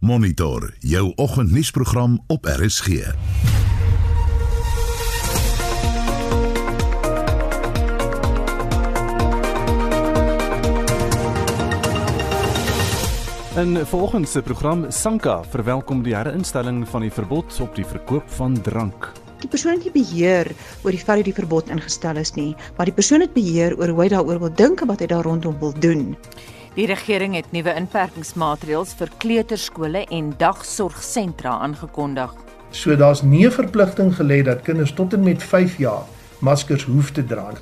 Monitor jou oggendnuusprogram op RSG. In volgens se program Sanka verwelkom die herinstelling van die verbod op die verkoop van drank. Die persoon het nie beheer oor die feit dat die verbod ingestel is nie, maar die persoon het beheer oor hoe hy daaroor wil dink en wat hy daar rondom wil doen. Die regering het nuwe inperkingsmaatreëls vir kleuterskole en dagsorgsentra aangekondig. So daar's nie 'n verpligting gelê dat kinders tot en met 5 jaar maskers hoef te dra.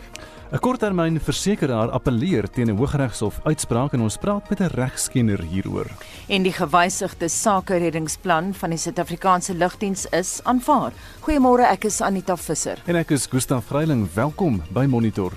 'n Korttermyn versekeraar appeleer teen 'n Hooggeregshof uitspraak en ons praat met 'n regskenner hieroor. En die gewysigde sakereddingsplan van die Suid-Afrikaanse Lugdiens is aanvaar. Goeiemôre, ek is Anita Visser. En ek is Gustaf Vreiling. Welkom by Monitor.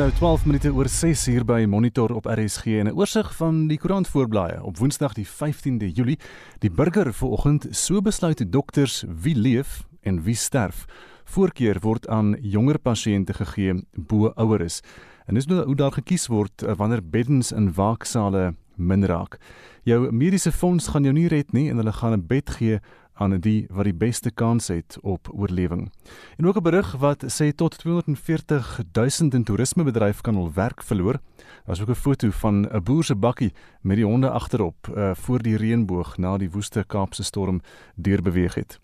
Nou 12 minute oor 6 uur by Monitor op RSG en 'n oorsig van die koerant voorblaaie op Woensdag die 15de Julie. Die burger vanoggend so besluit dokters wie leef en wie sterf. Voorkeur word aan jonger pasiënte gegee bo ouer is. En dis nou hoe daar gekies word eh, wanneer beddens in waaksale min raak. Jou mediese fonds gaan jou nie red nie en hulle gaan 'n bed gee aan die wat die beste kans het op oorlewing. En ook 'n berig wat sê tot 240 000 in toerismebedryf kan hul werk verloor. Daar's ook 'n foto van 'n boer se bakkie met die honde agterop uh, voor die reënboog na die woeste Kaapse storm deurbeweeg het.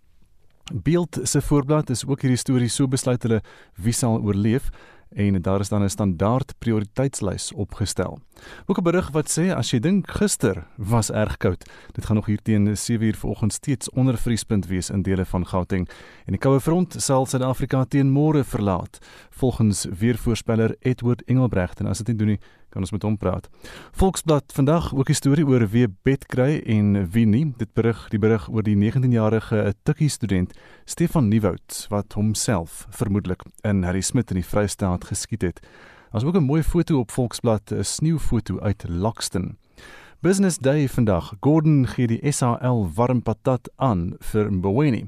Beeld se voorblad is ook hierdie storie so besluit hulle wie sal oorleef en daar is dan 'n standaard prioriteitslys opgestel. Ook 'n berig wat sê as jy dink gister was erg koud, dit gaan nog hier teen 7uur vanoggend steeds onder vriespunt wees in dele van Gauteng. En die koue front sal Suid-Afrika teen môre verlaat, volgens weervoorspeller Edward Engelbrecht. En as dit nie doen nie kan ons met hom praat. Volksblad vandag ook 'n storie oor wie bed kry en wie nie. Dit berig die berig oor die 19-jarige tikkie student Stefan Nieuwoud wat homself vermoedelik in Harry Smit in die Vrystaat geskiet het. Daar's ook 'n mooi foto op Volksblad, 'n sneeufoto uit Lockston. Business Day vandag. Gordon gee die SAL warm patat aan vir Mboweni.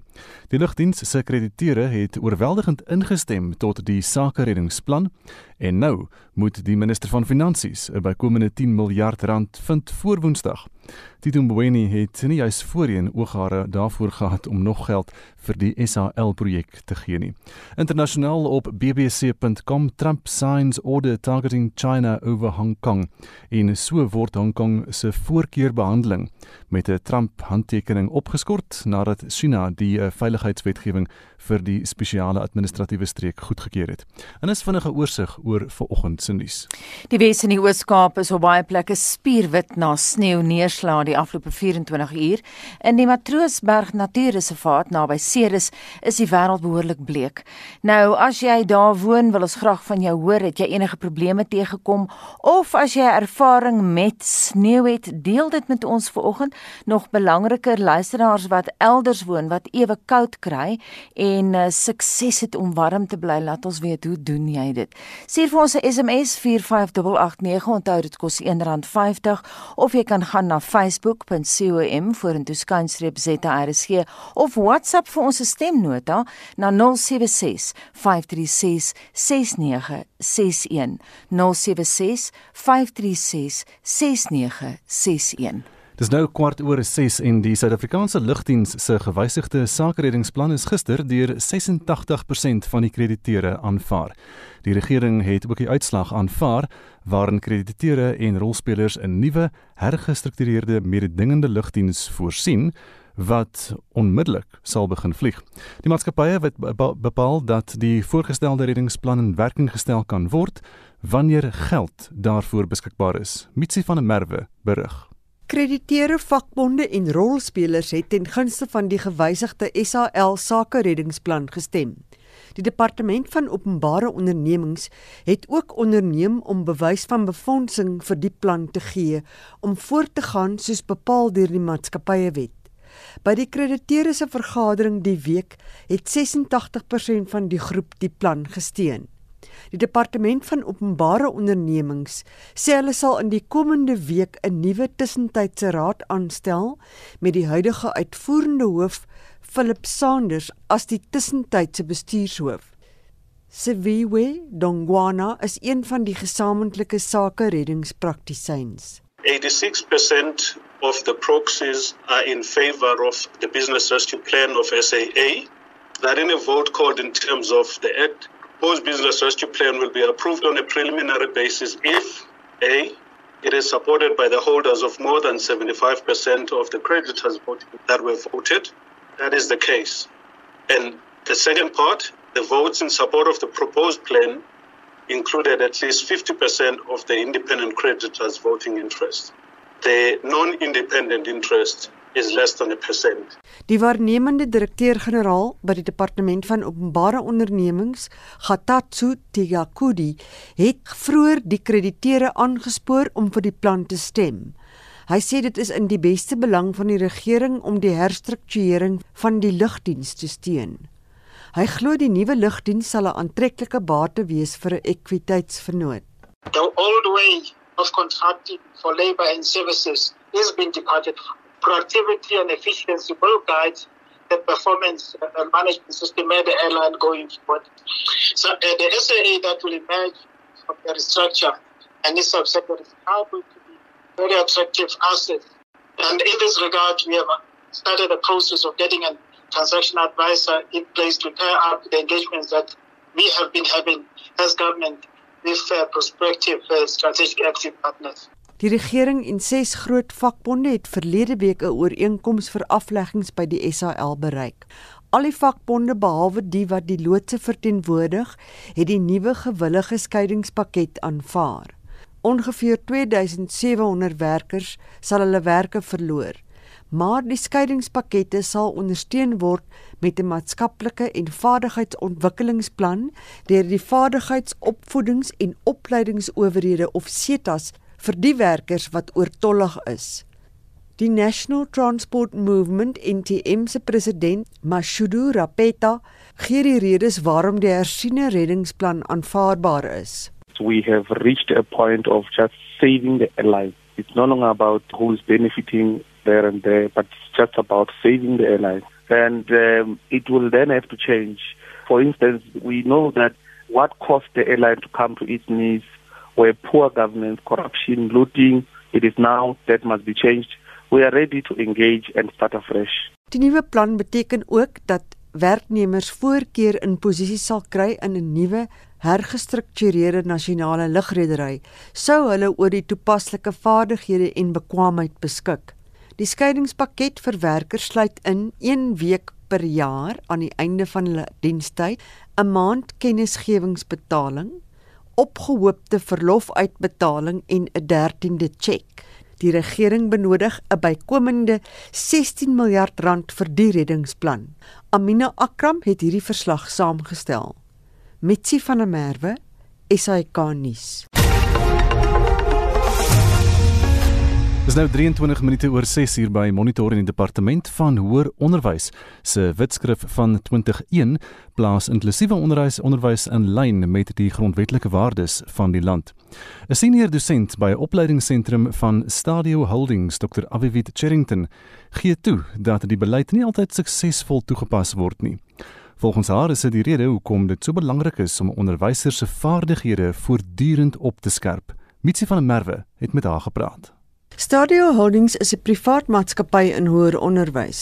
Die lugdiens se krediteure het oorweldigend ingestem tot die sakereddingsplan en nou moet die minister van finansies 'n bykomende 10 miljard rand vind voor Woensdag. Tito Mboweni het nie juis voorheen ooghare daarvoor gehad om nog geld vir die SAL projek te gee nie. Internasionaal op bbc.com Trump signs order targeting China over Hong Kong. En so word Hong Kong se voorkeurbehandeling met 'n Trump handtekening opgeskort nadat China die uh, veiligheidswetgewing vir die spesiale administratiewe streek goedgekeur het. En is vinnige oorsig oor vanoggend se nuus. Die Wes en die Oos-Kaap is op baie plekke spierwit na sneeu neerslae die afgelope 24 uur. In die Matroosberg Natuurreservaat naby Ceres is die wêreld behoorlik bleek. Nou, as jy daar woon, wil ons graag van jou hoor, het jy enige probleme teëgekom of as jy ervaring met sneeu het, deel dit met ons vanoggend. Nog belangriker, luisteraars wat elders woon wat ewe koud kry en uh, sukses het om warm te bly, laat ons weet hoe doen jy dit. Stuur vir ons 'n SMS 45889, onthou dit kos R1.50 of jy kan gaan na facebook.com vorentoe skynstreep ZRSG of WhatsApp vir ons stemnota na 076 536 6961 076 536 6961 Dis nou kwart oor 6 en die Suid-Afrikaanse Lugdiens se gewysigde sakereddingsplan is gister deur 86% van die krediteure aanvaar. Die regering het ook die uitslag aanvaar waarin krediteure en rolspelers 'n nuwe hergestruktureerde mededingende lugdiens voorsien wat onmiddellik sal begin vlieg. Die maatskappye het bepaal dat die voorgestelde reddingsplan in werking gestel kan word wanneer geld daarvoor beskikbaar is. Mitsi van der Merwe berig. Krediteure vakbonde en rolspelers het ten gunste van die gewysigde SAL sake reddingsplan gestem. Die departement van openbare ondernemings het ook onderneem om bewys van befondsing vir die plan te gee om voort te gaan soos bepaal deur die maatskappye wet. By die krediteure se vergadering die week het 86% van die groep die plan gesteun. Die departement van openbare ondernemings sê hulle sal in die komende week 'n nuwe tussentydse raad aanstel met die huidige uitvoerende hoof Philip Sanders as die tussentydse bestuurshoof. Seviwe Dongwana is een van die gesamentlike sake reddingspraktisyns. 86% of the proxies are in favor of the business rescue plan of SAA. That in a vote called in terms of the Act, proposed business rescue plan will be approved on a preliminary basis if A. It is supported by the holders of more than 75% of the creditors that were voted. That is the case. And the second part, the votes in support of the proposed plan included at least 50% of the independent creditors' voting interest. The non independent interest is less than a percent. Die waarnemende direkteur-generaal by die Departement van Openbare Ondernemings, Gatatsu Tigakudi, het vroeër die krediteure aangespoor om vir die plan te stem. Hy sê dit is in die beste belang van die regering om die herstrukturering van die lugdiens te steun. Hy glo die nuwe lugdiens sal 'n aantreklike bate wees vir 'n ekwiteitsvernoot. The old way of contracting for labor and services is being departed from. Productivity and efficiency will guide the performance and management system of the airline going forward. So uh, the SAA that will emerge from the restructure and this subsector is going to be very attractive assets. And in this regard, we have started the process of getting a transaction advisor in place to pair up the engagements that we have been having as government with uh, prospective uh, strategic active partners. Die regering en ses groot vakbonde het verlede week 'n ooreenkoms vir afleggings by die SAL bereik. Al die vakbonde behalwe die wat die loodse verteenwoordig, het die nuwe gewillige skeiingspakket aanvaar. Ongeveer 2700 werkers sal hulle werke verloor maar die skeidingspakkette sal ondersteun word met 'n maatskaplike en vaardigheidsontwikkelingsplan deur die vaardigheidsopvoedings- en opleidingsowerhede of SETAs vir die werkers wat oortollig is. Die National Transport Movement NTM se president, Mashudu Rapeta, gee die redes waarom die hersiene reddingsplan aanvaarbaar is. We have reached a point of just saving the airline. It's no longer about who's benefiting there and there, but it's just about saving the airline. And um, it will then have to change. For instance, we know that what caused the airline to come to its knees were poor governance, corruption, looting. It is now that must be changed. We are ready to engage and start afresh. Die nuwe plan beteken ook dat werknemers voorkeur in posisies sal kry in 'n nuwe hergestruktureerde nasionale lugredery sou hulle oor die toepaslike vaardighede en bekwaamheid beskik. Die skeiingspakket vir werkers sluit in 1 week per jaar aan die einde van hulle dienstyd, 'n maand kennisgewingsbetaling, opgehoopte verlofuitbetaling en 'n 13de tjek. Die regering benodig 'n bykomende 16 miljard rand vir die reddingsplan. Amina Akram het hierdie verslag saamgestel. Mitsi van der Merwe, SAK nuus. Dis nou 23 minute oor 6 uur by Monitor in die departement van hoër onderwys se wetskrif van 2021 plaas inklusiewe onderwys onderwys in lyn met die grondwetlike waardes van die land. 'n Senior dosent by 'n opleidingsentrum van Stadio Holdings, Dr. Avivid Cherrington, gee toe dat die beleid nie altyd suksesvol toegepas word nie. Volgens haar is dit die rede hoekom dit so belangrik is om onderwysers se vaardighede voortdurend op te skerp. Mitsi van der Merwe het met haar gepraat. Stadio Holdings is 'n privaat maatskappy in hoër onderwys.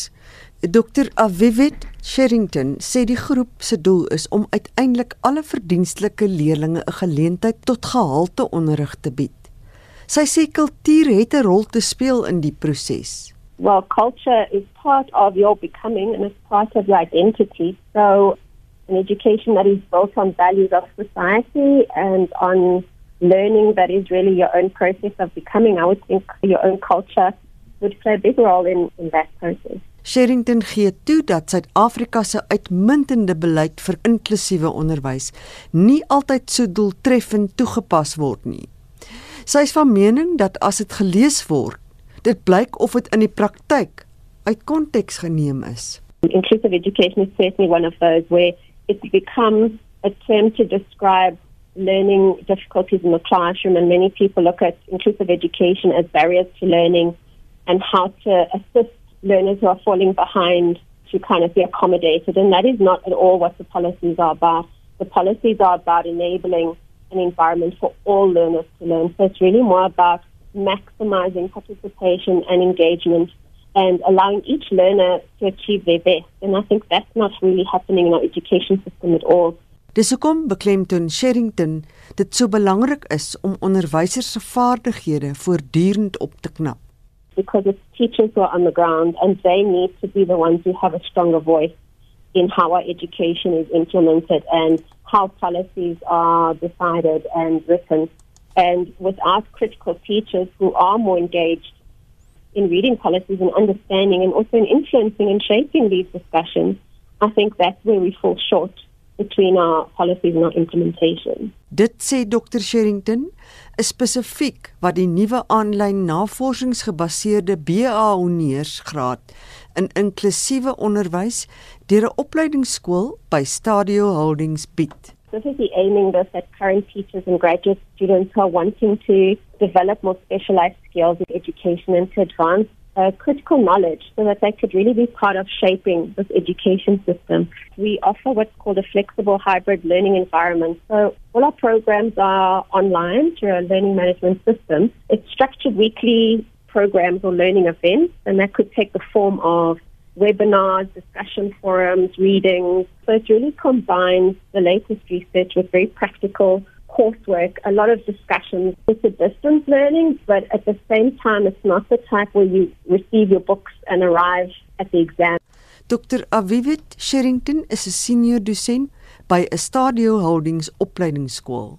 Dr. Avivid Sherrington sê die groep se doel is om uiteindelik alle verdienstelike leerders 'n geleentheid tot gehalte onderrig te bied. Sy sê kultuur het 'n rol te speel in die proses. Well, culture is part of your becoming and it's part of your identity. So, an education that is built on values of society and on learning that is really your own process of becoming, I would think your own culture would play a big role in, in that process. Sherrington gee toe dat Suid-Afrika se uitmuntende beleid vir inklusiewe onderwys nie altyd so doeltreffend toegepas word nie. Sy is van mening dat as dit gelees word, dit blyk of dit in die praktyk uit konteks geneem is. Inclusive education is certainly one of those where it becomes a term to describe learning difficulties in the classroom, and many people look at inclusive education as barriers to learning and how to assist learners who are falling behind to kind of be accommodated. And that is not at all what the policies are about. The policies are about enabling an environment for all learners to learn. So it's really more about maximizing participation and engagement and allowing each learner to achieve their best. And I think that's not really happening in our education system at all. Dis hoekom beklemtoon Sherrington dit so belangrik is om onderwysers se vaardighede voortdurend op te knap. Because it's teachers who are on the ground and they need to be the ones who have a stronger voice in how our education is implemented and how policies are decided and written. And without critical teachers who are more engaged in reading policies and understanding and also in influencing and shaping these discussions, I think that's where we fall short between our policies and our implementation. Dit sê Dr Sherrington is spesifiek wat die nuwe aanlyn navorsingsgebaseerde BA honeursgraad in inklusiewe onderwys deur 'n opleidingsskool by Stadio Holdings bied. Specifically aiming this at current teachers and graduate students who are wanting to develop more specialized skills in education and to advance uh, critical knowledge so that they could really be part of shaping this education system. We offer what's called a flexible hybrid learning environment. So all our programs are online through our learning management system. It's structured weekly programs or learning events, and that could take the form of webinars, discussion forums, readings. So it really combines the latest research with very practical coursework, a lot of discussions. It's a distance learning, but at the same time, it's not the type where you receive your books and arrive at the exam. Dr. Avivit Sherrington is 'n senior dosent by 'n Stadio Holdings opleidingsskool.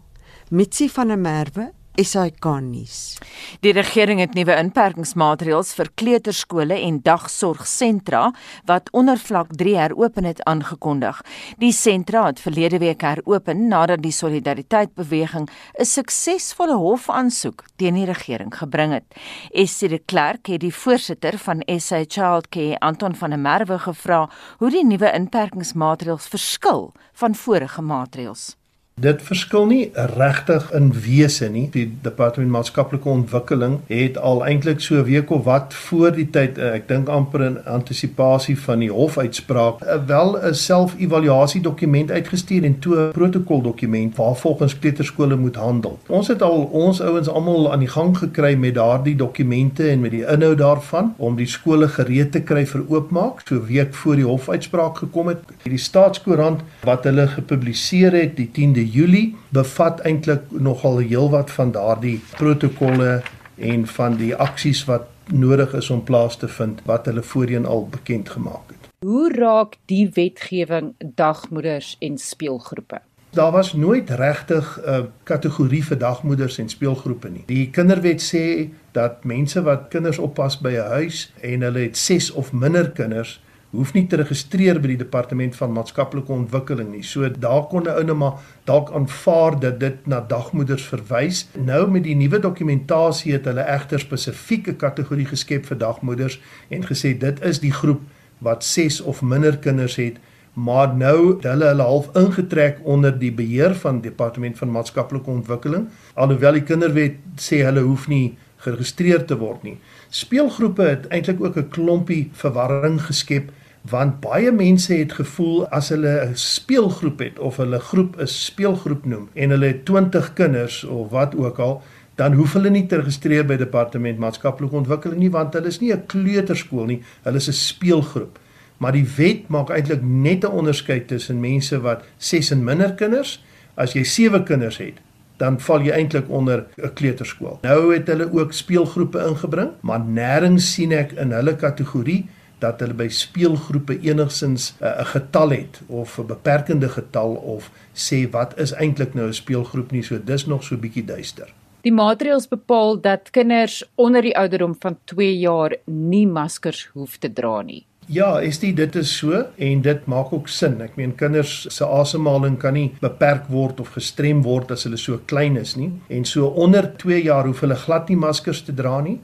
Mitsi van der Merwe SAK nuus. Die regering het nuwe inperkingsmaatreëls vir kleuterskole en dagsorgsentra wat onder vlak 3 heropen het aangekondig. Die sentra het verlede week heropen nadat die solidariteitsbeweging 'n suksesvolle hofaansoek teen die regering gebring het. Essie de Klerk het die voorsitter van SA Childcare, Anton van der Merwe, gevra hoe die nuwe inperkingsmaatreëls verskil van vorige maatreëls. Dit verskil nie regtig in wese nie. Die departement maatskaplike ontwikkeling het al eintlik so 'n week of wat voor die tyd, eh, ek dink amper in antisipasie van die hofuitspraak, eh, wel 'n self-evaluasie dokument uitgestuur en toe 'n protokol dokument waar volgens kleuterskole moet handel. Ons het al ons ouens almal aan die gang gekry met daardie dokumente en met die inhoud daarvan om die skole gereed te kry vir oopmaak, so 'n week voor die hofuitspraak gekom het. Die staatskoerant wat hulle gepubliseer het die 10de Julie bevat eintlik nogal heelwat van daardie protokolle en van die aksies wat nodig is om plaas te vind wat hulle voorheen al bekend gemaak het. Hoe raak die wetgewing dagmoeders en speelgroepe? Daar was nooit regtig 'n uh, kategorie vir dagmoeders en speelgroepe nie. Die kinderwet sê dat mense wat kinders oppas by 'n huis en hulle het 6 of minder kinders hoef nie te registreer by die departement van maatskaplike ontwikkeling nie. So daar kon 'n ou net maar dalk aanvaar dat dit na dagmoeders verwys. Nou met die nuwe dokumentasie het hulle egter spesifieke kategorie geskep vir dagmoeders en gesê dit is die groep wat 6 of minder kinders het maar nou hulle hulle half ingetrek onder die beheer van departement van maatskaplike ontwikkeling alhoewel die kinderwet sê hulle hoef nie geregistreer te word nie. Speelgroepe het eintlik ook 'n klompie verwarring geskep want baie mense het gevoel as hulle 'n speelgroep het of hulle groep 'n speelgroep noem en hulle het 20 kinders of wat ook al dan hoef hulle nie te registreer by departement maatskaplike ontwikkeling nie want hulle is nie 'n kleuterskool nie hulle is 'n speelgroep maar die wet maak eintlik net 'n onderskeid tussen mense wat 6 en minder kinders as jy 7 kinders het dan val jy eintlik onder 'n kleuterskool. Nou het hulle ook speelgroepe ingebring, maar nêrens sien ek in hulle kategorie dat hulle by speelgroepe enigsins eh, 'n uh, getal het of 'n beperkende getal of sê wat is eintlik nou 'n speelgroep nie, so dis nog so bietjie duister. Die maatreëls bepaal dat kinders onder die ouderdom van 2 jaar nie maskers hoef te dra nie. Ja, is dit dit is so en dit maak ook sin. Ek meen kinders se asemhaling kan nie beperk word of gestrem word as hulle so klein is nie. En so onder 2 jaar hoef hulle glad nie maskers te dra nie.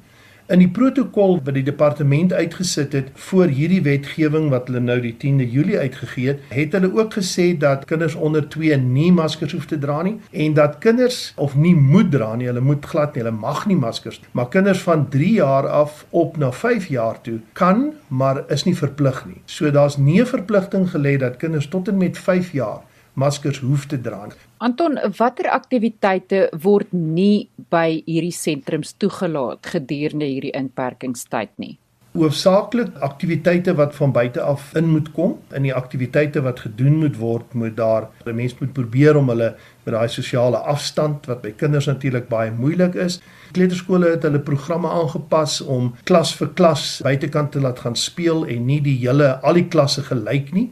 In die protokol wat die departement uitgesit het voor hierdie wetgewing wat hulle nou die 10de Julie uitgegee het, het hulle ook gesê dat kinders onder 2 nie maskers hoef te dra nie en dat kinders of nie moet dra nie, hulle moet glad nie, hulle mag nie maskers, maar kinders van 3 jaar af op na 5 jaar toe kan, maar is nie verplig nie. So daar's nie 'n verpligting gelê dat kinders tot en met 5 jaar maskers hoef te dra. Anton, watter aktiwiteite word nie by hierdie sentrums toegelaat gedurende hierdie inperkingstyd nie? Hoofsaaklik aktiwiteite wat van buite af in moet kom. In die aktiwiteite wat gedoen moet word, moet daar 'n mens moet probeer om hulle met daai sosiale afstand wat by kinders natuurlik baie moeilik is. Kleuterskole het hulle programme aangepas om klas vir klas buitekant te laat gaan speel en nie die hele al die klasse gelyk nie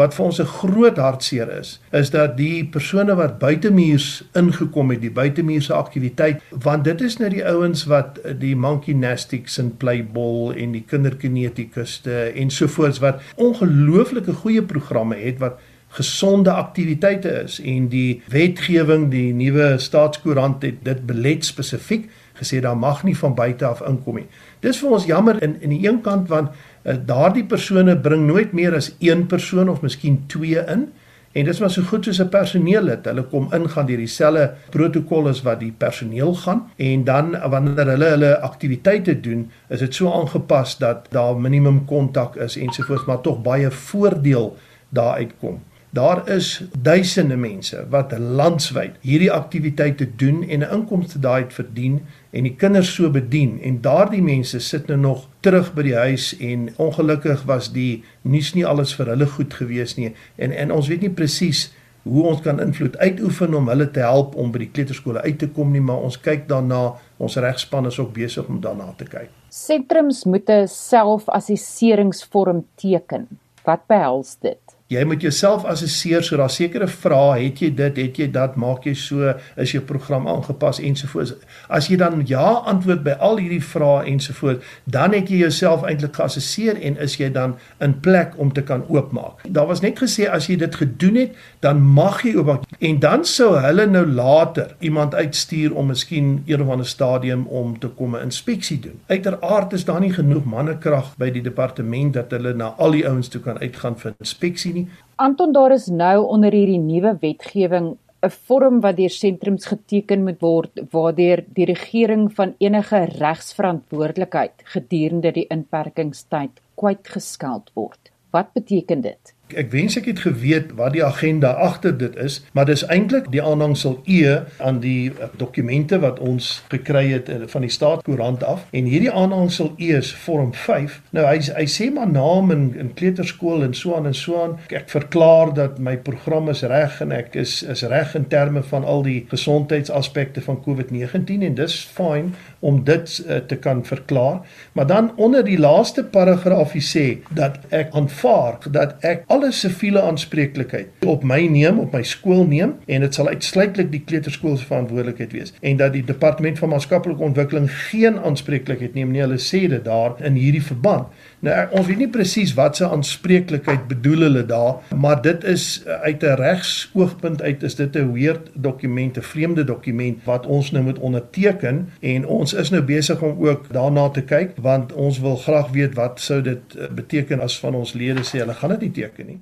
wat vir ons 'n groot hartseer is, is dat die persone wat buitemuurs ingekom het, die buitemuurse aktiwiteit, want dit is nou die ouens wat die monkey gymnastics en playball en die kinderkinetikuste ensovoorts wat ongelooflike goeie programme het wat gesonde aktiwiteite is en die wetgewing die nuwe staatskoerant het dit belet spesifiek gesê daar mag nie van buite af inkom nie. Dis vir ons jammer in in die een kant want uh, daardie persone bring nooit meer as een persoon of miskien twee in en dit is maar so goed soos 'n personeellid. Hulle kom ingaan deur dieselfde protokol as wat die personeel gaan en dan wanneer hulle hulle aktiwiteite doen, is dit so aangepas dat daar minimum kontak is ensovoorts, maar tog baie voordeel daar uitkom. Daar is duisende mense wat landwyd hierdie aktiwiteite doen en 'n inkomste daai het verdien en die kinders so bedien en daardie mense sit nou nog terug by die huis en ongelukkig was die nuus nie alles vir hulle goed gewees nie. En en ons weet nie presies hoe ons kan invloed uitoefen om hulle te help om by die kleuterskole uit te kom nie maar ons kyk daarna ons regspan is ook besig om daarna te kyk. Sentrums moet 'n selfassesseringsvorm teken. Wat behels dit Jy moet jouself assesseer so daar sekere vrae, het jy dit, het jy dat, maak jy so, is jou program aangepas ensovoorts. As jy dan ja antwoord by al hierdie vrae ensovoorts, dan het jy jouself eintlik geassesseer en is jy dan in plek om te kan oopmaak. Daar was net gesê as jy dit gedoen het, dan mag jy oopmaak en dan sou hulle nou later iemand uitstuur om miskien een of ander stadium om te kom 'n inspeksie doen. Uiteraard is daar nie genoeg mannekrag by die departement dat hulle na al die ouens toe kan uitgaan vir inspeksie nie. Anton daar is nou onder hierdie nuwe wetgewing 'n vorm wat deur sentrums geteken moet word waardeur die regering van enige regsverantwoordelikheid gedurende die inperkingstyd kwytgeskeld word. Wat beteken dit? Ek wens ek het geweet wat die agenda agter dit is, maar dis eintlik die aanhangsel E aan die eh, dokumente wat ons gekry het eh, van die staatskoerant af en hierdie aanhangsel E is vorm 5. Nou hy hy sê maar naam in in kleuterskool en so aan en so aan. Ek verklaar dat my program is reg en ek is is reg in terme van al die gesondheidsaspekte van COVID-19 en dis fyn om dit uh, te kan verklaar. Maar dan onder die laaste paragraafie sê dat ek aanvaar dat ek al alle siviele aanspreeklikheid op my neem, op my skool neem en dit sal uitsluitlik die kleuterskool se verantwoordelikheid wees en dat die departement van maatskaplike ontwikkeling geen aanspreeklikheid neem nie. Hulle sê dit daar in hierdie verband. Nou ons weet nie presies wat se aanspreeklikheid bedoel hulle daar, maar dit is eh, uit 'n regsoogpunt uit is dit 'n weird dokument, 'n vreemde dokument wat ons nou moet onderteken en ons is nou besig om ook daarna te kyk want ons wil graag weet wat sou dit eh, beteken as van ons lede sê hulle gaan dit nie teken nie.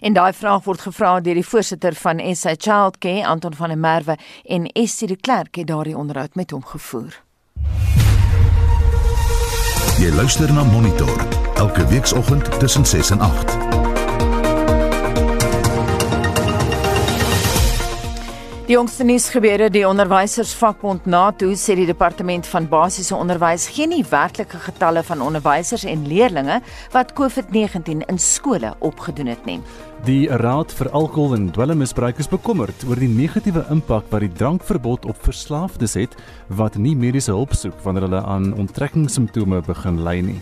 En daai vraag word gevra deur die voorsitter van SA Childcare, Anton van der Merwe en Estie de Klerk het daardie onderhoud met hom gevoer. Jy luister na Monitor elke weekoggend tussen 6 en 8. Die jongste nuus gebeure die onderwysersvakbond NATO sê die departement van basiese onderwys gee nie werklike getalle van onderwysers en leerders wat COVID-19 in skole opgedoen het nie. Die Raad vir Alkohol en Dwelmmisbruik is bekommerd oor die negatiewe impak wat die drankverbod op verslaafdes het wat nie mediese hulp soek wanneer hulle aan onttrekkingssimptome begin ly nie.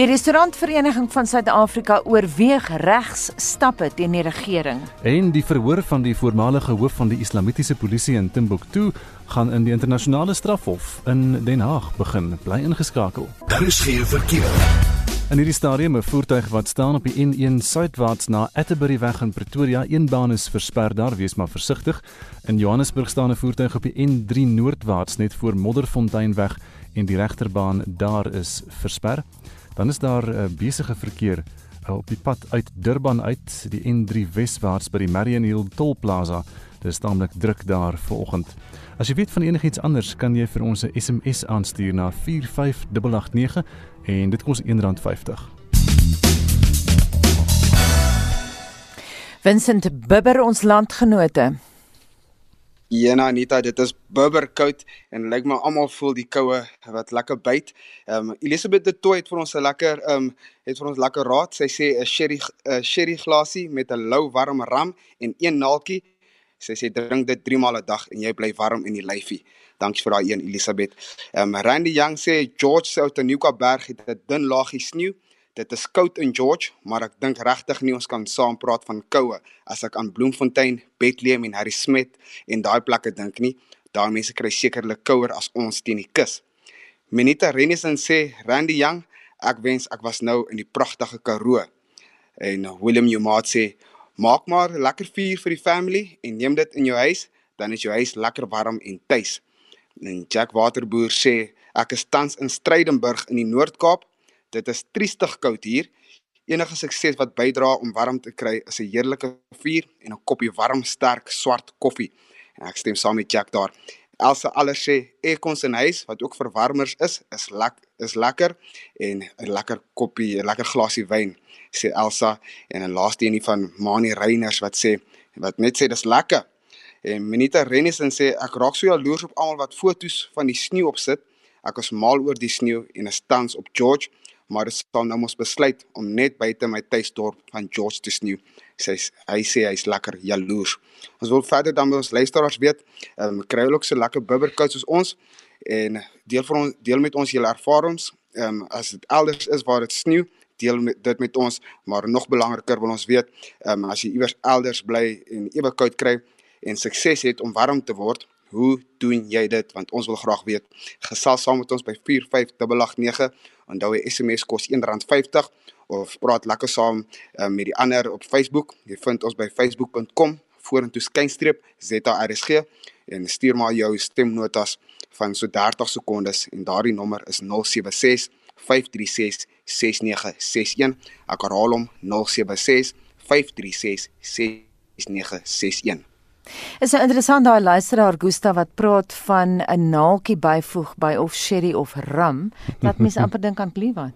Die Restaurantvereniging van Suid-Afrika oorweeg regsstappe teen die regering. En die verhoor van die voormalige hoof van die Islamitiese polisie in Timbuktu gaan in die internasionale strafhof in Den Haag begin. Bly ingeskakel. Daar is geen verkeer. In hierdie stadium 'n voertuig wat staan op die N1 suidwaarts na Atterbury weg in Pretoria, een baan is versper daar, wees maar versigtig. In Johannesburg staan 'n voertuig op die N3 noordwaarts net voor Modderfontein weg en die regterbaan daar is versper. Dan is daar uh, besige verkeer uh, op die pad uit Durban uit, die N3 weswaarts by die Marion Hill Tolplaza. Dit is taamlik druk daar vanoggend. As jy weet van enigiets anders, kan jy vir ons 'n SMS aanstuur na 45889 en dit kos R1.50. Vincent Bibber ons landgenote. Ja, Anita, dit is bibberkoud en lyk my almal voel die koue wat lekker byt. Ehm um, Elisabeth de Tooi het vir ons 'n lekker ehm um, het vir ons lekker raad. Sy sê 'n sherry 'n sherry glasie met 'n lou warm ram en een naaltjie. Sy sê drink dit 3 maal 'n dag en jy bly warm in die lyfie. Dankie vir daai een Elisabeth. Ehm um, Randy Young sê George se ou Tenuka berg het 'n dun laagie sneeu Dit is koud in George, maar ek dink regtig nie ons kan saam praat van koue as ek aan Bloemfontein, Bethlehem en Harry Smith en daai plekke dink nie. Daai mense kry sekerlik kouer as ons teen die kus. Minita Renison sê Randy Young, ek wens ek was nou in die pragtige Karoo. En William Jumaat sê maak maar lekker vuur vir die family en neem dit in jou huis, dan is jou huis lekker warm en tuis. En Jack Waterboer sê ek is tans in Strydenburg in die Noord-Kaap Dit is triestig koud hier. Enige sukses wat bydra om warm te kry is 'n heerlike vuur en 'n koppie warm sterk swart koffie. En ek stem saam met Jack daar. Elsa alles sê aircons in huis wat ook verwarmers is, is lek is lekker en 'n lekker koppie, 'n lekker glasie wyn sê Elsa en 'n laaste een van Mani Reiners wat sê wat net sê dis lekker. En Minita Renison sê ek raak so jaloers op almal wat fotos van die sneeu opsit. Ek was mal oor die sneeu en 'n stans op George maar dit staan nou mos besluit om net buite my tuisdorp van George te sneeu. Sy hy sê hy's lekker jaloers. Ons wil verder dan by ons luisteraars weet, ehm um, kry hulle ook so lekker bibberkout soos ons en deel vir ons deel met ons julle ervarings. Ehm um, as dit elders is waar dit sneeu, deel met dit met ons, maar nog belangriker wil ons weet, ehm um, as jy iewers elders bly en ewe koud kry en sukses het om warm te word, hoe doen jy dit? Want ons wil graag weet. Gesels saam met ons by 45889 Onthou die SMS kos R1.50 of praat lekker saam uh, met die ander op Facebook. Jy vind ons by facebook.com vorentoe skynstreep ZARSG en stuur maar jou stemnotas van so 30 sekondes en daardie nommer is 076 536 6961. Ek herhaal hom 076 536 6961. Is 'n interessant daai luisteraar Gusta wat praat van 'n naaltjie byvoeg by of sherry of rum dat mense amper dink aan Cleveland.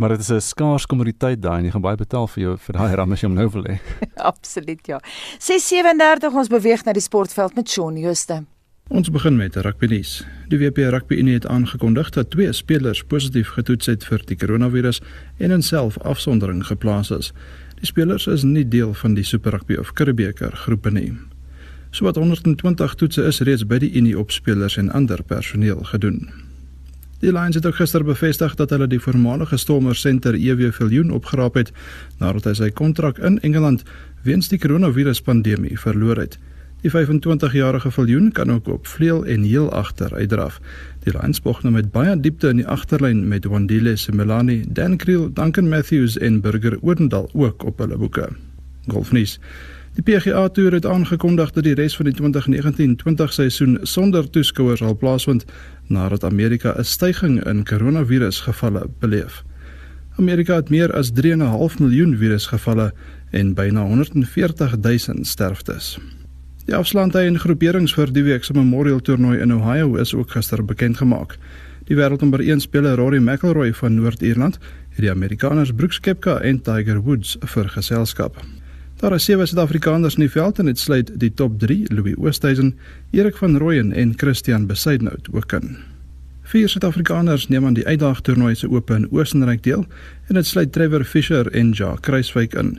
Maar dit is 'n skaars kommoditeit daai en jy gaan baie betaal vir jou vir daai rum as jy hom nou wil hê. Absoluut ja. 637 ons beweeg na die sportveld met Shaun Jooste. Ons begin met rugby nuus. Die WP Rugby Unie het aangekondig dat twee spelers positief getoets het vir die koronavirus en in selfafsondering geplaas is. Die spelers is nie deel van die Super Rugby of Curriebeeker groepe nie. Sowat 120 toetse is reeds by die Unie opspelers en ander personeel gedoen. Die Lions het ook gister bevestig dat hulle die voormalige Stormers senter EW Viljoen opgeraap het nadat hy sy kontrak in Engeland weens die koronaviruspandemie verloor het. Die 25-jarige Viljoen kan ook op vleuel en heel agter uitdraf. Die Lions spog nou met baie diepte in die agterlyn met Wandile Simelani, Dan Kriel, Duncan Matthews en Burger Oudendal ook op hulle boeke. Golfnuus Die PGA Tour het aangekondig dat die res van die 2019-20 seisoen sonder toeskouers sal plaasvind nadat Amerika 'n stygings in koronavirusgevalle beleef. Amerika het meer as 3.5 miljoen virusgevalle en byna 140 000 sterftes. Die afslaande en groeperings vir die week se Memorial Toernooi in Ohio is ook gister bekend gemaak. Die wêreldnommer 1 speler Rory McIlroy van Noord-Ierland het die Amerikaners Brooks Koepka en Tiger Woods vir geselskap. Daar is sewe Suid-Afrikaners in die veld en dit sluit die top 3: Louis Oosthuizen, Erik van Rooyen en Christian Besuidnout ook in. Vier Suid-Afrikaners neem aan die uitdagtoernooi se oop in Oostenryk deel en dit sluit Trevor Fisher en Ja Kruiswyk in.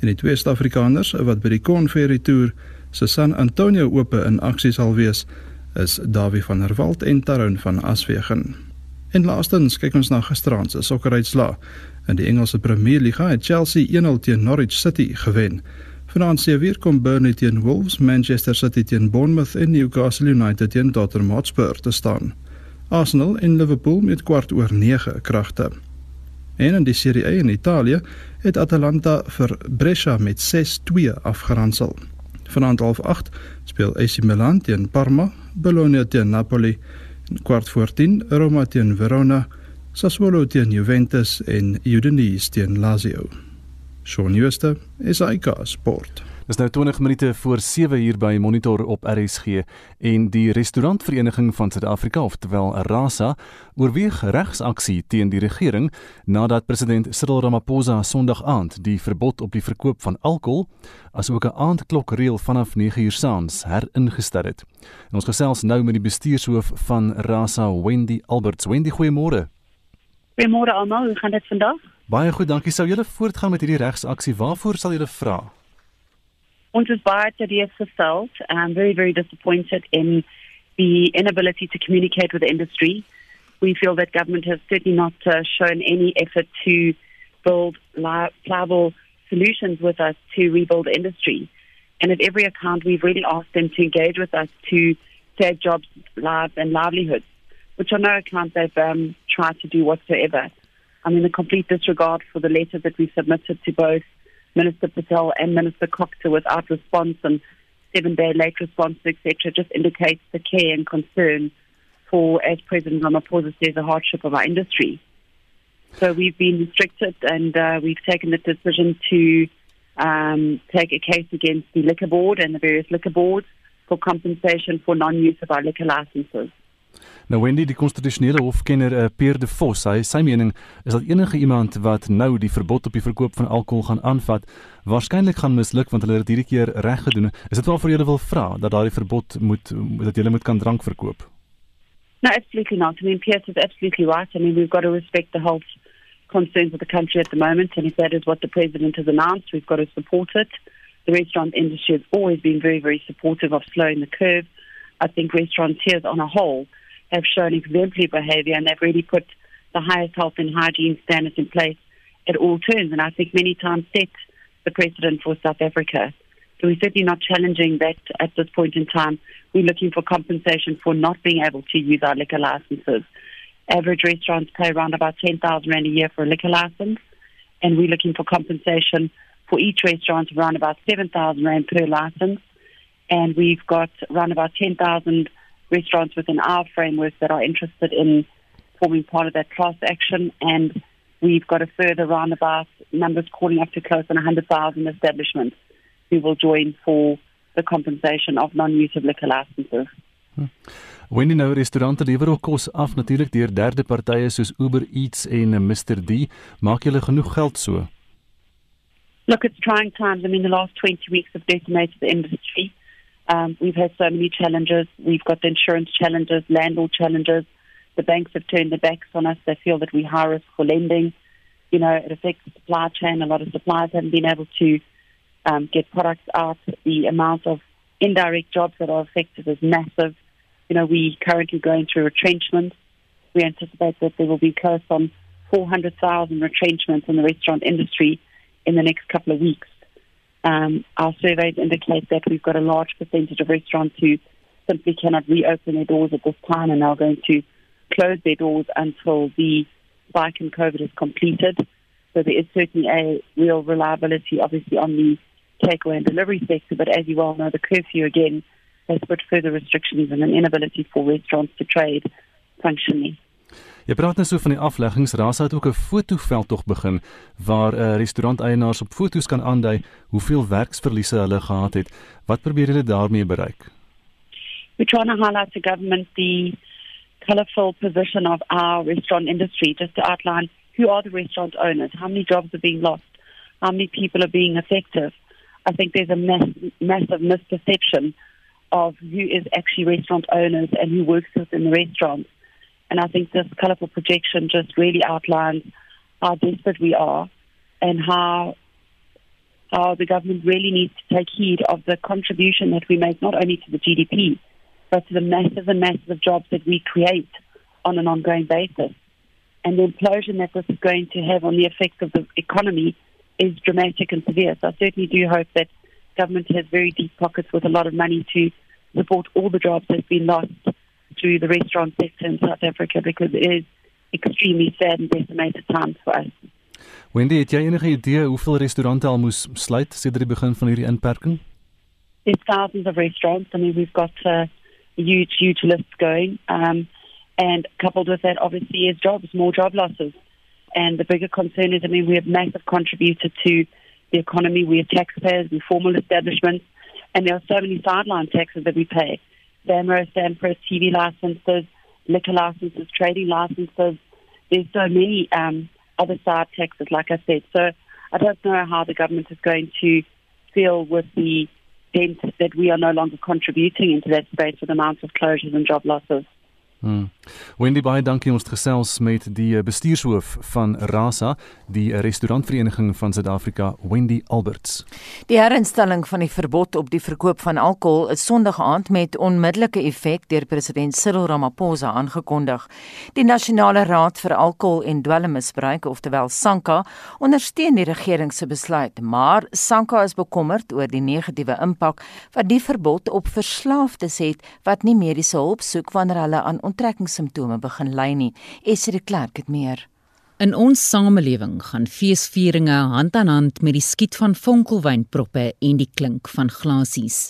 En die twee Suid-Afrikaners wat by die Conferry Tour se San Antonio oop in aksie sal wees, is Dawie van der Walt en Taroun van Aswegen. En laastens kyk ons na gisteraand se sokkeruitslaa. In die Engelse Premier Liga het Chelsea 1-0 teen Norwich City gewen. Vanaand se weer kom Burnley teen Wolves, Manchester City teen Bournemouth en Newcastle United teen Tottenham Hotspur te staan. Arsenal en Liverpool met kwart oor 9 kragte. En in die Serie A in Italië het Atalanta vir Brescia met 6-2 afgeronsel. Vanaand half 8 speel AC Milan teen Parma, Bologna teen Napoli kwart voor 10 Roma teen Verona. Sassuolo teen Juventus en Udinese teen Lazio. Shaun Schuster is IK Sport. Dis nou 20 minute voor 7 uur by Monitor op RSG en die Restaurantvereniging van Suid-Afrika, oftewel RASA, oorweeg regsaksie teen die regering nadat president Cyril Ramaphosa Sondag aand die verbod op die verkoop van alkohol asook 'n aandklokreël vanaf 9 uur saans heringestel het. En ons gesels nou met die bestuurshoof van RASA, Wendy Alberts. Wendy, goeiemôre. Goeiemôre almal, hoe gaan dit vandag? Baie goed, dankie. Sou julle voortgaan met hierdie regsaksie? Waarvoor sal julle vra? Ons is baie terecht gesteld and very, very disappointed in the inability to communicate with the industry. We feel that government has certainly not uh, shown any effort to build pliable solutions with us to rebuild the industry. And at every account, we've really asked them to engage with us to save jobs, lives, and livelihoods, which on no account they've um, tried to do whatsoever. I mean, a complete disregard for the letter that we submitted to both Minister Patel and Minister Coxer without response and seven day late response, etc., just indicates the care and concern for, as President Ramaphosa says, the hardship of our industry. So we've been restricted and uh, we've taken the decision to um, take a case against the liquor board and the various liquor boards for compensation for non use of our liquor licenses. Nou Wendy, die konstitusionele hofkenner uh, Pierre de Vos, hy sy mening is dat enige iemand wat nou die verbod op die verkoop van alkohol gaan aanvat, waarskynlik gaan misluk want hulle het hierdie keer reg gedoen. Is dit waarvoor julle wil vra dat daardie verbod moet dat julle moet kan drank verkoop? No, absolutely not. I mean, Pierre is absolutely right. I mean, we've got to respect the health concerns of the country at the moment, and if that is what the president has announced, we've got to support it. The restaurant industry has always been very, very supportive of slowing the curve. I think restaurateurs on a whole have shown exemplary behaviour and they've really put the highest health and hygiene standards in place at all turns. And I think many times set the precedent for South Africa. So we're certainly not challenging that at this point in time. We're looking for compensation for not being able to use our liquor licenses. Average restaurants pay around about 10,000 Rand a year for a liquor license. And we're looking for compensation for each restaurant around about 7,000 Rand per license. And we've got around about 10,000 restaurants within our framework that are interested in forming part of that class action. And we've got a further roundabout numbers calling up to close on 100,000 establishments who will join for the compensation of non-use of liquor licenses. Hmm. Wanneer nou restaurante lewer ook kos af natuurlik deur derde partye soos Uber Eats en Mr D, maak julle genoeg geld so? Look, it's trying times. I mean, the last 20 weeks have decimated the industry. Um, we've had so many challenges. We've got the insurance challenges, landlord challenges. The banks have turned their backs on us. They feel that we high risk for lending. You know, it affects the supply chain. A lot of suppliers haven't been able to um, get products out. The amount of indirect jobs that are affected is massive. You know, we're currently going through retrenchment. We anticipate that there will be close on 400,000 retrenchments in the restaurant industry in the next couple of weeks. Um, our surveys indicate that we've got a large percentage of restaurants who simply cannot reopen their doors at this time and are going to close their doors until the spike in COVID is completed. So there is certainly a real reliability, obviously, on the takeaway and delivery sector. But as you well know, the curfew again has put further restrictions and an inability for restaurants to trade functionally. Jy praat nou so van die afleggings. Rasa het ook 'n fotoveld tog begin waar uh, restauranteienaars op foto's kan aandui hoeveel werksverliese hulle gehad het. Wat probeer hulle daarmee bereik? We try to highlight to government the colorful position of our restaurant industry just to outline who are the restaurant owners, how many jobs are being lost, how many people are being affected. I think there's a mass, massive misperception of who is actually restaurant owners and who works within the restaurants. And I think this colourful projection just really outlines how desperate we are and how how the government really needs to take heed of the contribution that we make not only to the GDP, but to the massive and massive jobs that we create on an ongoing basis. And the implosion that this is going to have on the effects of the economy is dramatic and severe. So I certainly do hope that government has very deep pockets with a lot of money to support all the jobs that have been lost through the restaurant sector in South Africa because it is extremely sad and decimated times for us. Wendy, het jy enige idee hoeveel restaurante al moes sluit sedert die begin van hierdie inperking? There's thousands of restaurants. I mean, we've got a huge, huge list going. Um, and coupled with that, obviously, is jobs, more job losses. And the bigger concern is, I mean, we have massive contributed to the economy. We are taxpayers, we formal establishments, and there are so many sideline taxes that we pay. SAMRO, SAMPRO, TV licenses, liquor licenses, trading licenses. There's so many um, other side taxes, like I said. So I don't know how the government is going to feel with the dent that we are no longer contributing into that space with amounts of closures and job losses. Hmm. Wendy baie dankie ons gesels met die eh, bestuurshoof van Rasa, die restaurantvereniging van Suid-Afrika, Wendy Alberts. Die herinstelling van die verbod op die verkoop van alkohol is Sondag aand met onmiddellike effek deur president Cyril Ramaphosa aangekondig. Die Nasionale Raad vir Alkohol en Dwelmmisbruik, oftewel SANKA, ondersteun die regering se besluit, maar SANKA is bekommerd oor die negatiewe impak wat die verbod op verslaafdes het wat nie mediese hulp soek wanneer hulle aan onttrekkingssimptome begin ly nie. Esre de Klerk het meer. In ons samelewing gaan feesvieringe hand aan hand met die skiet van vonkelwynproppe en die klink van glasies.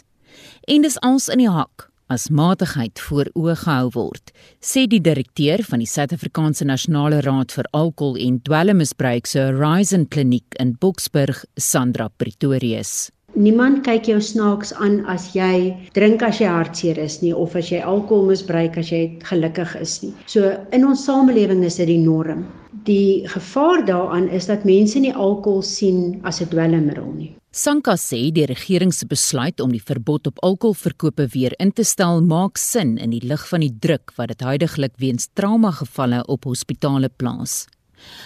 En dis als in die hak as matigheid voor oë gehou word, sê die direkteur van die Suid-Afrikaanse Nasionale Raad vir Alkohol en Dwelmmisbruik se Horizon Kliniek in Boksburg, Sandra Pretorius. Niemand kyk jou snaaks aan as jy drink as jy hartseer is nie of as jy alkohol misbruik as jy gelukkig is nie. So in ons samelewing is dit die norm. Die gevaar daaraan is dat mense nie alkohol sien as 'n dwelmmiddel nie. Sanka sê die regering se besluit om die verbod op alkoholverkope weer in te stel maak sin in die lig van die druk wat dit huidigelik weens trauma gevalle op hospitale plaas.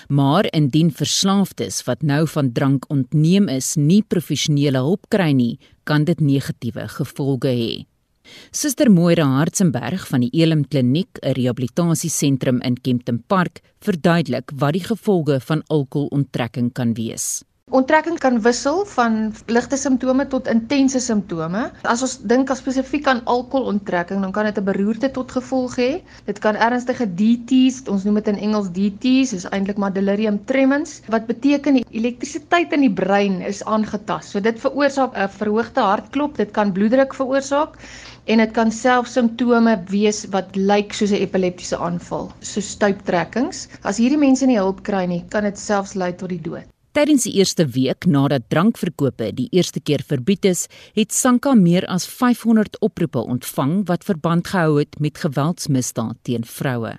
Maar indien verslaafdes wat nou van drank ontneem is, nie professionele hulp kry nie, kan dit negatiewe gevolge hê. Suster Moira Hartzenberg van die Elim Kliniek, 'n rehabilitasiesentrum in Kempton Park, verduidelik wat die gevolge van alkoholonttrekking kan wees. Onttrekking kan wissel van ligte simptome tot intense simptome. As ons dink as spesifiek aan alkoholonttrekking, dan kan dit 'n beroerte tot gevolg hê. Dit kan ernstige DTs, ons noem dit in Engels DTs, is eintlik maar delirium tremens, wat beteken die elektrisiteit in die brein is aangetast. So dit veroorsaak 'n verhoogde hartklop, dit kan bloeddruk veroorsaak en dit kan self simptome wees wat lyk soos 'n epileptiese aanval, so stuiptrekkings. As hierdie mense nie hulp kry nie, kan dit selfs lei tot die dood. Tydens die eerste week nadat drankverkope die eerste keer verbied is, het Sanka meer as 500 oproepe ontvang wat verband gehou het met geweldsmisdaad teen vroue.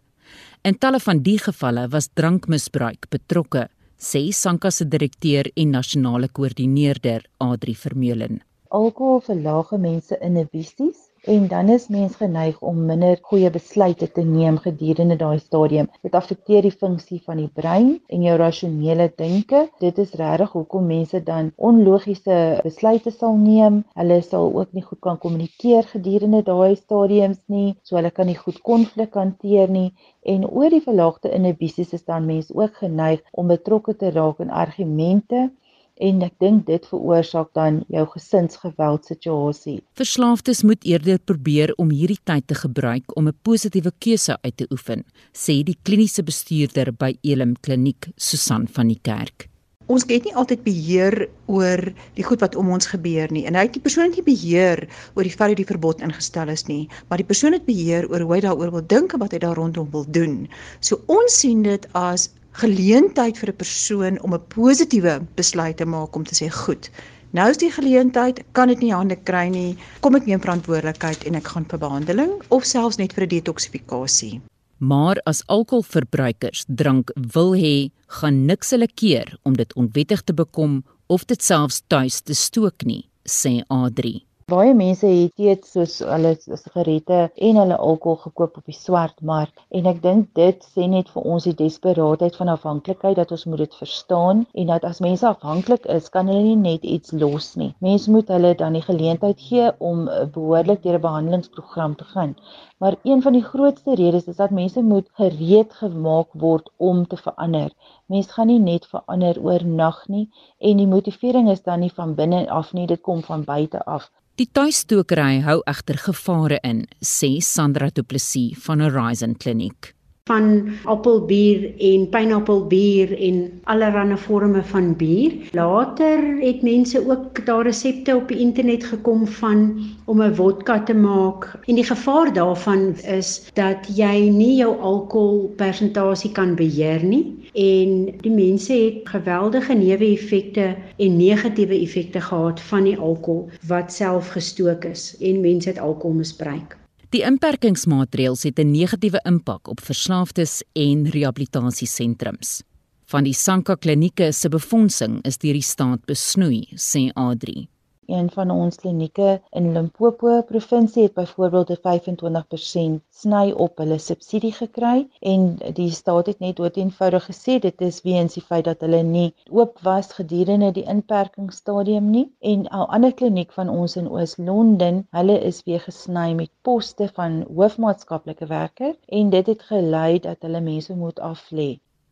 In talle van die gevalle was drankmisbruik betrokke, sê Sanka se direkteur en nasionale koördineerder Adri Vermeulen. Alkohol verlaag mense inhibisies en dan is mens geneig om minder goeie besluite te neem gedurende daai stadium. Dit affekteer die funksie van die brein en jou rasionele denke. Dit is regtig hoekom mense dan onlogiese besluite sal neem. Hulle sal ook nie goed kan kommunikeer gedurende daai stadiums nie, so hulle kan nie goed konflik hanteer nie en oor die verlaagde inhibisies is dan mense ook geneig om betrokke te raak in argumente en ek dink dit veroorsaak dan jou gesinsgeweldsituasie. Verslaafdes moet eerder probeer om hierdie tyd te gebruik om 'n positiewe keuse uit te oefen, sê die kliniese bestuurder by Elim Kliniek, Susan van die Kerk. Ons het nie altyd beheer oor die goed wat om ons gebeur nie. En hy het die persoon nie beheer oor die feit dat die verbod ingestel is nie, maar die persoon het beheer oor hoe hy daaroor wil dink en wat hy daar rondom wil doen. So ons sien dit as geleentheid vir 'n persoon om 'n positiewe besluit te maak om te sê goed. Nou is die geleentheid, kan dit nie hande kry nie. Kom ek neem verantwoordelikheid en ek gaan vir behandeling of selfs net vir 'n detoksifikasie. Maar as alkoholverbruikers drank wil hê, gaan niks hulle keer om dit onwettig te bekom of dit selfs tuis te stook nie, sê Adri. Baie mense het dit soos hulle sigarette en hulle alkohol gekoop op die swartmark en ek dink dit sê net vir ons die desperaatheid van afhanklikheid dat ons moet dit verstaan en dat as mense afhanklik is, kan hulle nie net iets los nie. Mense moet hulle dan die geleentheid gee om behoorlik deur 'n behandelingsprogram te gaan. Maar een van die grootste redes is dat mense moet gereed gemaak word om te verander. Mense gaan nie net verander oornag nie en die motivering is dan nie van binne af nie, dit kom van buite af. Die tuistokery hou egter gevare in, sê Sandra Du Plessis van Horizon Kliniek. Van appelbier en pineappelbier en allerlei forme van bier. Later het mense ook daar resepte op die internet gekom van om 'n vodka te maak. En die gevaar daarvan is dat jy nie jou alkoholpersentasie kan beheer nie en die mense het geweldige neeweffekte en negatiewe effekte gehad van die alkohol wat self gestook is en mense het alkohol misbruik. Die inperkingsmaatreëls het 'n negatiewe impak op verslaafdes en rehabilitasiesentrums. Van die Sanka klinieke se befondsing is deur die staat besnoei, sê Adri. Een van ons klinieke in Limpopo provinsie het byvoorbeeld 'n 25% sny op hulle subsidie gekry en die staat het net doeteenvoudig gesê dit is weens die feit dat hulle nie oop was gedurende die inperkingsstadium nie en 'n ander kliniek van ons in Oos-London, hulle is weer gesny met poste van hoofmaatskaplike werker en dit het gelei dat hulle mense moet aflê.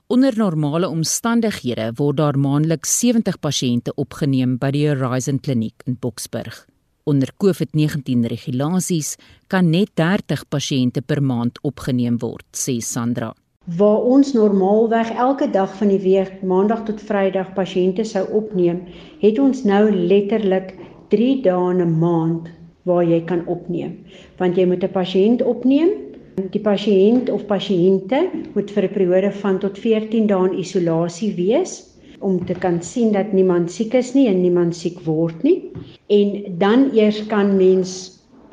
Onder normale omstandighede word daar maandeliks 70 pasiënte opgeneem by die Horizon Kliniek in Boksburg. Onder COVID-19 regulasies kan net 30 pasiënte per maand opgeneem word, sê Sandra. Waar ons normaalweg elke dag van die week, maandag tot Vrydag pasiënte sou opneem, het ons nou letterlik 3 dae 'n maand waar jy kan opneem. Want jy moet 'n pasiënt opneem Die pasiënt of pasiënte moet vir 'n periode van tot 14 dae in isolasie wees om te kan sien dat niemand siek is nie en niemand siek word nie. En dan eers kan mens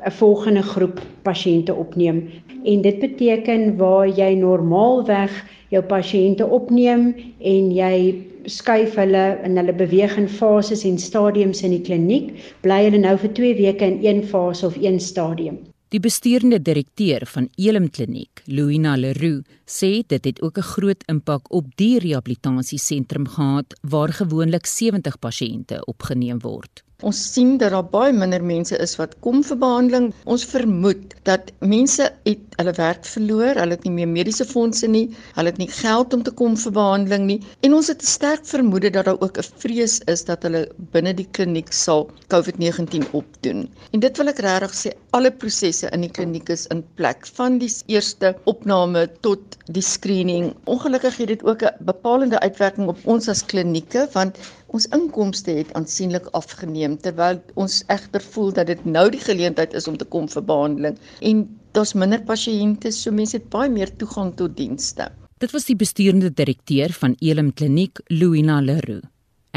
'n volgende groep pasiënte opneem. En dit beteken waar jy normaalweg jou pasiënte opneem en jy skuif hulle in hulle beweeg in fases en stadiums in die kliniek, bly hulle nou vir 2 weke in een fase of een stadium. Die bestuurende direkteur van Elim Kliniek, Louina Leroux, sê dit het ook 'n groot impak op die rehabilitasiesentrum gehad waar gewoonlik 70 pasiënte opgeneem word. Ons sien dat daar baie minder mense is wat kom vir behandeling. Ons vermoed dat mense het hulle werk verloor, hulle het nie meer mediese fondse nie, hulle het nie geld om te kom vir behandeling nie en ons het 'n sterk vermoede dat daar ook 'n vrees is dat hulle binne die kliniek sal COVID-19 opdoen. En dit wil ek regtig sê, alle prosesse in die kliniek is in plek van die eerste opname tot die screening. Ongelukkig het dit ook 'n bepalende uitwerking op ons as klinieke want ons inkomste het aansienlik afgeneem terwyl ons egter voel dat dit nou die geleentheid is om te kom vir behandeling en daar's minder pasiënte so mense het baie meer toegang tot dienste. Dit was die besturende direkteur van Elim Kliniek, Louina Leroux.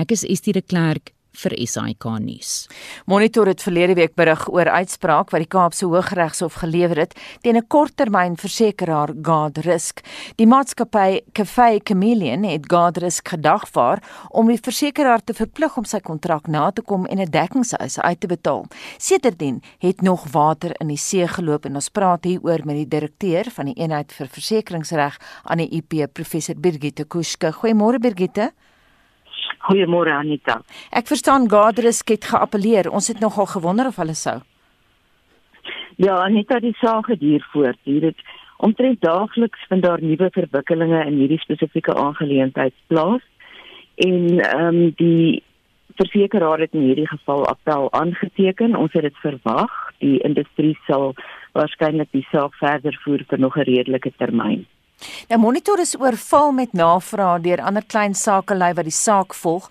Ek is Estie de Klerk vir SAK nuus. Monitor het verlede week berig oor uitspraak wat die Kaapse Hooggeregshof gelewer het teen 'n korttermynversekeraar Guardrisk. Die maatskappy Cafe Chameleon het Guardrisk gedagvaar om die versekeraar te verplig om sy kontrak na te kom en 'n dekkingseis uit te betaal. Sedertdien het nog water in die see geloop en ons praat hier oor met die direkteur van die eenheid vir versekeringsreg aan die IP professor Birgitte Kuske. Goeiemôre Birgitte. Goeiemôre Anita. Ek verstaan Gadrisk het geappeleer. Ons het nogal gewonder of hulle sou. Ja, Anita, die saak het hier voort. Hier het omtrent daagliks vind daar nuwe verwikkelinge in hierdie spesifieke aangeleentheid plaas. En ehm um, die versekeraar het in hierdie geval appel aangeteken. Ons het dit verwag. Die industrie sal waarskynlik die saak verder voer vir nog 'n redelike termyn. Nou monitor is oorval met navrae deur ander klein sakelei wat die saak volg.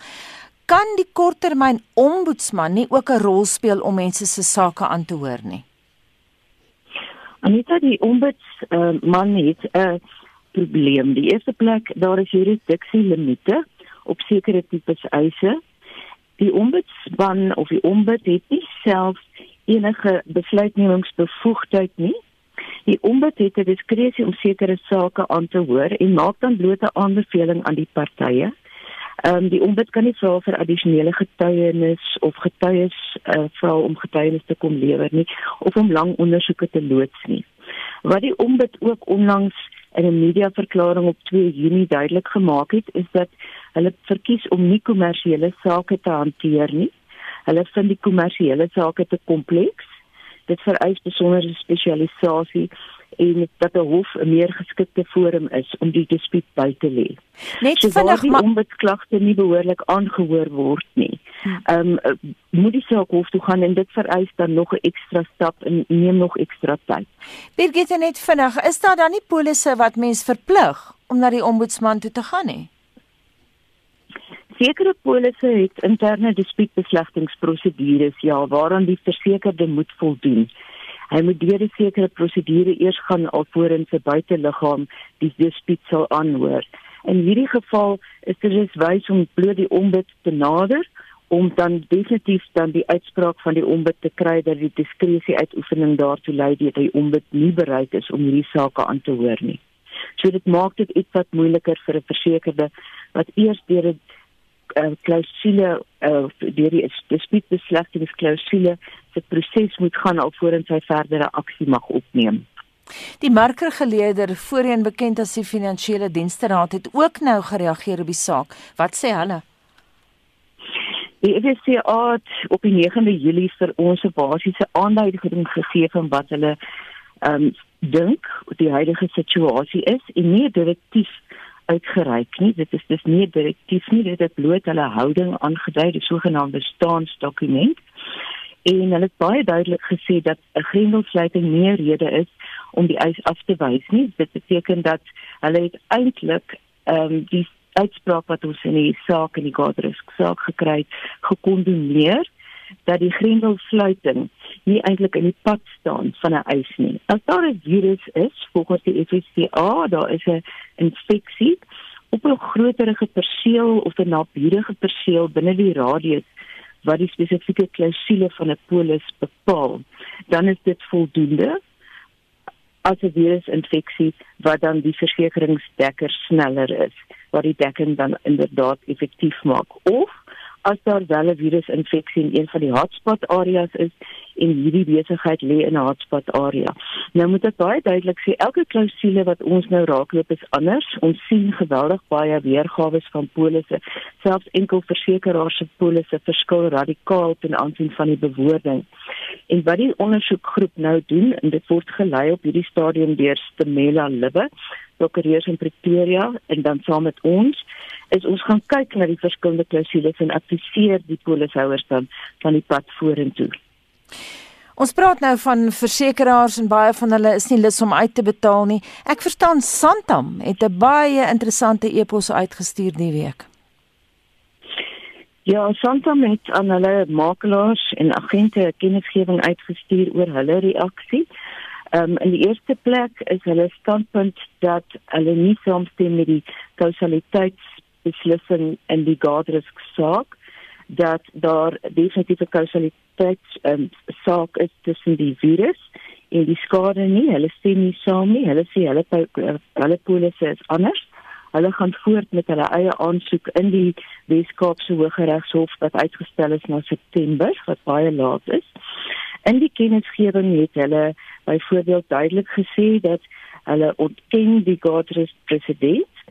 Kan die korttermyn ombudsman nie ook 'n rol speel om mense se sake aan te hoor nie? Anita die ombudsman uh, het 'n probleem. Die eerste plek, daar is jurisdiksie limite op sekere tipes eise. Die ombudsman of die ombud het nie self enige besluitnemingsbevoegdheid nie. Die ombud het diskresie om sekere sake aan te hoor en maak dan bloot 'n aanbeveling aan die partye. Ehm um, die ombud kan nie vra vir addisionele getuienis of getuies uh, vra om getuienis te kom lewer nie of om lang ondersoeke te loods nie. Wat die ombud ook onlangs in 'n media verklaring op 2 Junie duidelik gemaak het, is dat hulle verkies om nie kommersiële sake te hanteer nie. Hulle vind die kommersiële sake te kompleks dit vereis besondere spesialisasie en dat 'n hof 'n meer geskikte forum is om die dispuut by te lê. Net so vinnig maar ombudsklagte nie behoorlik aangehoor word nie. Ehm um, moet die saak hof toe gaan en dit vereis dan nog 'n ekstra stap en neem nog ekstra tyd. Birgit net vinnig, is daar dan nie polisse wat mens verplig om na die ombudsman toe te gaan nie? Sekere polisse het interne dispuutbeslegtingsprosedures ja waaraan die versekerde moet voldoen. Hy moet deur 'n sekere prosedure eers gaan alvorens sy buiteliggaam die dispuut sal aanhoor. In hierdie geval is dit dus wys om bloot die ombud te nader om dan definitief dan die uitspraak van die ombud te kry dat die diskresie uitoefening daartoe lei dat die ombud nie bereid is om hierdie sake aan te hoor nie. So dit maak dit iets wat moeiliker vir 'n versekerde wat eers deur 'n uh, klausule uh, deur die dispuutbeslegtingsklausule se proses moet gaan alvorens hy verdere aksie mag opneem. Die markergeleerder, voorheen bekend as die Finansiële Dienste Raad, het ook nou gereageer op die saak. Wat sê hulle? Die FSCA het op die 9de Julie vir ons 'n basiese aanduiding gegee van wat hulle ehm um, dink die huidige situasie is en nie direktief uitgereik nie. Dit is dus nie direktief nie, dit het bloot hulle houding aangedui, die sogenaamde staansdokument. En hulle het baie duidelik gesê dat 'n grendelsluiting nie 'n rede is om die eis af te wys nie. Dit beteken dat hulle het eintlik ehm um, die uitspraak wat ons in die saak in die Godrisk saak gekry het, gekondoneer dat die grendelsluiting nie eintlik in die pad staan van 'n eis nie. As daar 'n virus is, volgens die FSCA, daar is 'n infeksie op 'n groterige perseel of 'n naburige perseel binne die radius wat die spesifieke klousule van 'n polis bepaal, dan is dit voldoende as 'n virusinfeksie wat dan die versekeringsdekker sneller is wat die dekking dan inderdaad effektief maak of as daar wel 'n virusinfeksie in een van die hotspot areas is en hierdie besigheid lê in 'n hotspot area. Nou moet ek baie duidelik sê elke klousule wat ons nou raakloop is anders. Ons sien geweldig baie weergawe van polisse. Selfs enkel versekeraars se polisse verskil radikaal ten aansien van die bewoording. En wat die ondersoekgroep nou doen en dit word gelei op hierdie stadium deur Stemela Libbe, prokureurs in Pretoria en dan saam met ons is ons gaan kyk na die verskillende klousules en adviseer die polishouers dan van die pad vorentoe. Ons praat nou van versekerings en baie van hulle is nie lus om uit te betaal nie. Ek verstaan Santam het 'n baie interessante e-pos uitgestuur die week. Ja, Santam het aan hulle makelaars en agente kennisgewing uitgestuur oor hulle reaksie. Ehm um, in die eerste plek is hulle standpunt dat hulle nie saamstem met die kausaliteitsbeslissing in die Gadrisk saak dat daar definitiewe kausaliteit um, saak is tussen die virus en die skade nie. Hulle sê nie saam nie. Hulle sê hulle hulle polisse is anders. Hulle gaan voort met hulle eie aansoek in die Weskaapse Hooggeregshof wat uitgestel is na September, wat baie laat is. In die kennisgewing het hulle byvoorbeeld duidelik gesê dat hulle ontken die Godrest presedent.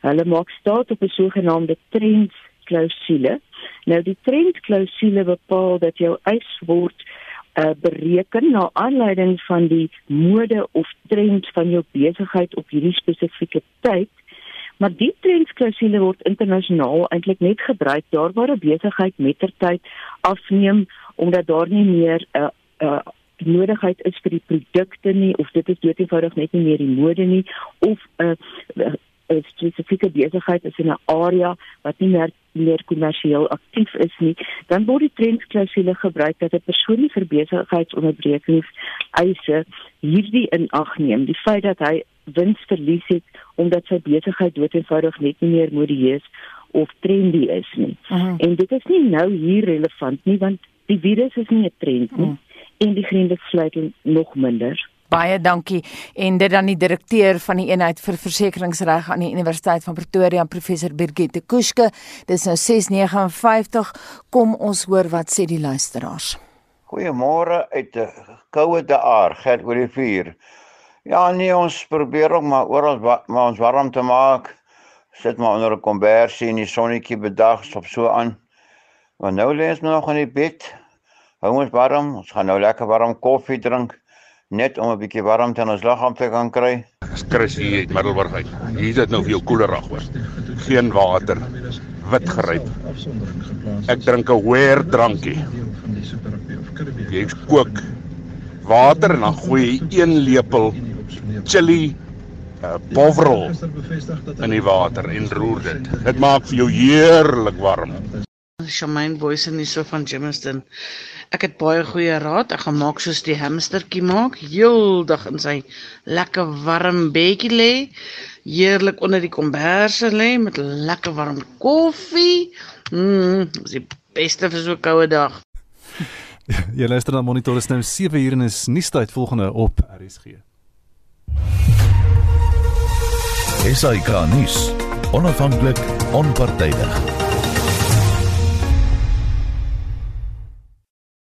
Hulle maak staat op 'n sogenaamde trends klousule. Nou die trendklousule bepaal dat jou eis word uh, bereken na aanleiding van die mode of trend van jou besigheid op hierdie spesifieke tyd. Maar die trendklousule word internasionaal eintlik net gebruik daar waar 'n besigheid mettertyd afneem omdat daar nie meer 'n uh, uh, nodigheid is vir die produkte nie of dit is doeteenvoudig net nie meer die mode nie of 'n uh, 'n spesifieke besigheid is in 'n area wat nie meer meer kommersieel aktief is nie, dan word die trendsklausule gebruik dat 'n persoon nie vir besigheidsonderbrekings eise hierdie in ag neem. Die feit dat hy wins verlies het omdat sy besigheid doeteenvoudig net nie meer modieus of trendy is nie. Aha. En dit is nie nou hier relevant nie want die virus is nie 'n trend nie. Aha. En die grensesluiting nog minder. Baie dankie. En dit dan die direkteur van die eenheid vir versekeringsreg aan die Universiteit van Pretoria professor Birgitte Kuske. Dis nou 659 kom ons hoor wat sê die luisteraars. Goeiemôre uit 'n koue daar geld oor die vuur. Ja nee ons probeer ook maar oral maar ons warm te maak. Sit maar onder 'n kombersie in die sonnetjie bedag stop so aan. Want nou lê ons nog in die bed. Hou ons warm ons gaan nou lekker warm koffie drink net om 'n bietjie warmte in ons liggaam te kan kry. Chris hier uit Middelburg uit. Hier is dit nou vir jou koelerag hoor. Geen water, wit geryp. Ek drink 'n weer drankie. Jy kook water en dan gooi jy een lepel chili uh, bovrol in die water en roer dit. Dit maak vir jou heerlik warm. Shamaine Boyce en so van Jamestown. Ek het baie goeie raad. Ek gaan maak soos die hamstertjie maak, heeldag in sy lekker warm bedjie lê, heerlik onder die komberse lê met lekker warm koffie. Mmm, dis die beste vir so 'n koue dag. Jy luister na Monitor is nou 7 uur en is nuustyd volgende op RSG. SAK nuus. Onafhanklik, onpartydig.